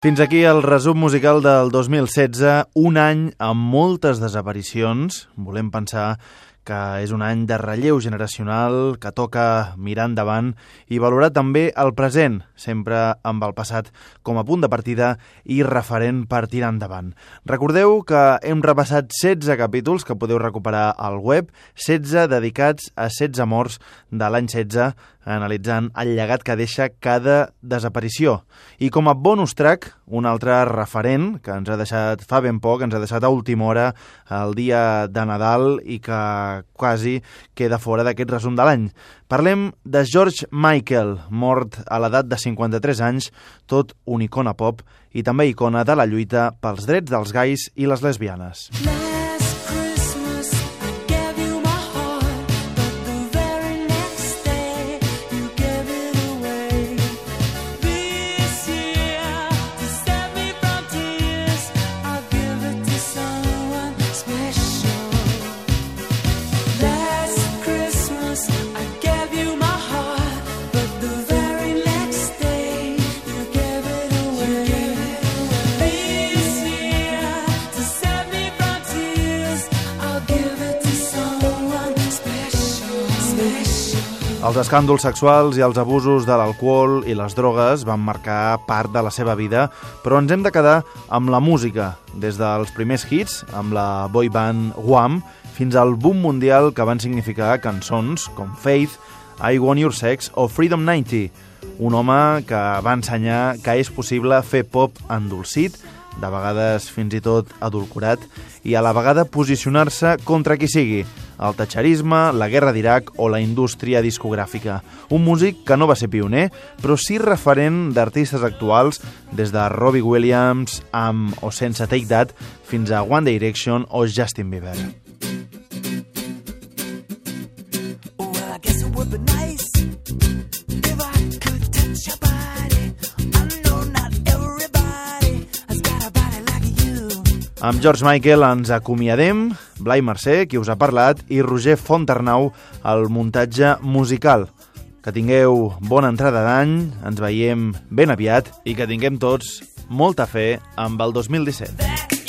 Fins aquí el resum musical del 2016, un any amb moltes desaparicions. Volem pensar que és un any de relleu generacional que toca mirar endavant i valorar també el present, sempre amb el passat com a punt de partida i referent per tirar endavant. Recordeu que hem repassat 16 capítols que podeu recuperar al web, 16 dedicats a 16 morts de l'any 16, analitzant el llegat que deixa cada desaparició. I com a bonus track, un altre referent que ens ha deixat fa ben poc, ens ha deixat a última hora el dia de Nadal i que quasi queda fora d'aquest resum de l'any. Parlem de George Michael, mort a l'edat de 53 anys, tot un icona pop i també icona de la lluita pels drets dels gais i les lesbianes. No. Els escàndols sexuals i els abusos de l'alcohol i les drogues van marcar part de la seva vida, però ens hem de quedar amb la música, des dels primers hits, amb la boy band Wham, fins al boom mundial que van significar cançons com Faith, I Want Your Sex o Freedom 90, un home que va ensenyar que és possible fer pop endolcit, de vegades fins i tot adulcorat, i a la vegada posicionar-se contra qui sigui, el tatxerisme, la guerra d'Iraq o la indústria discogràfica. Un músic que no va ser pioner, però sí referent d'artistes actuals des de Robbie Williams amb o sense Take That fins a One Direction o Justin Bieber. Amb George Michael ens acomiadem, Blai Mercè, qui us ha parlat, i Roger Fonternau, el muntatge musical. Que tingueu bona entrada d'any, ens veiem ben aviat i que tinguem tots molta fe amb el 2017.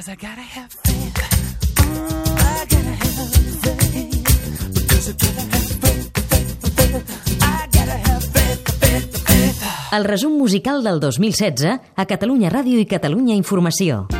Cause I gotta have faith. Mm, I gotta have faith. Because I gotta have faith. I gotta have faith, faith, faith. El resum musical del 2016 a Catalunya Ràdio i Catalunya Informació.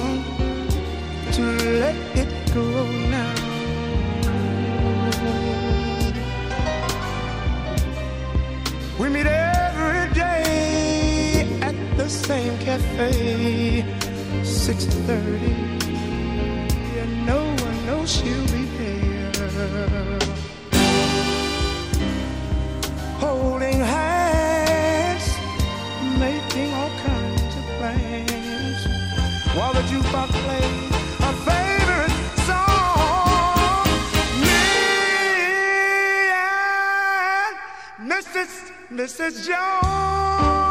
cafe, 6:30, and no one knows she'll be there. Holding hands, making all kinds of plans, while the jukebox plays Mrs. Mrs. Jones,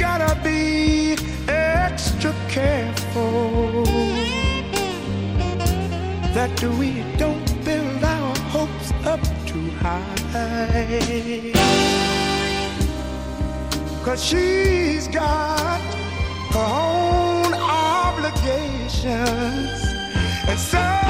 Gotta be extra careful that we don't build our hopes up too high. Cause she's got her own obligations. And so,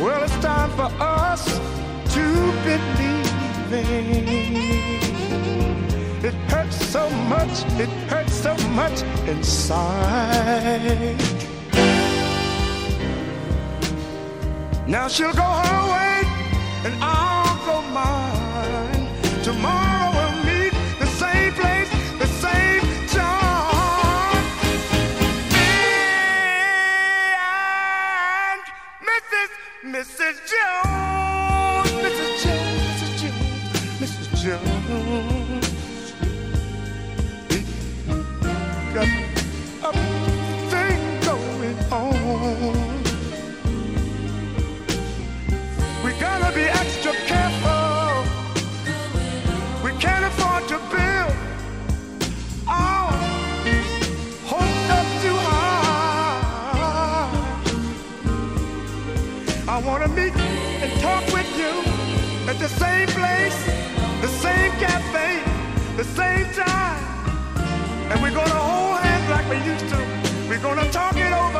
Well, it's time for us to believe It hurts so much, it hurts so much inside. Now she'll go her way and I'll go mine. want to meet and talk with you at the same place, the same cafe, the same time. And we're going to hold hands like we used to. We're going to talk it over.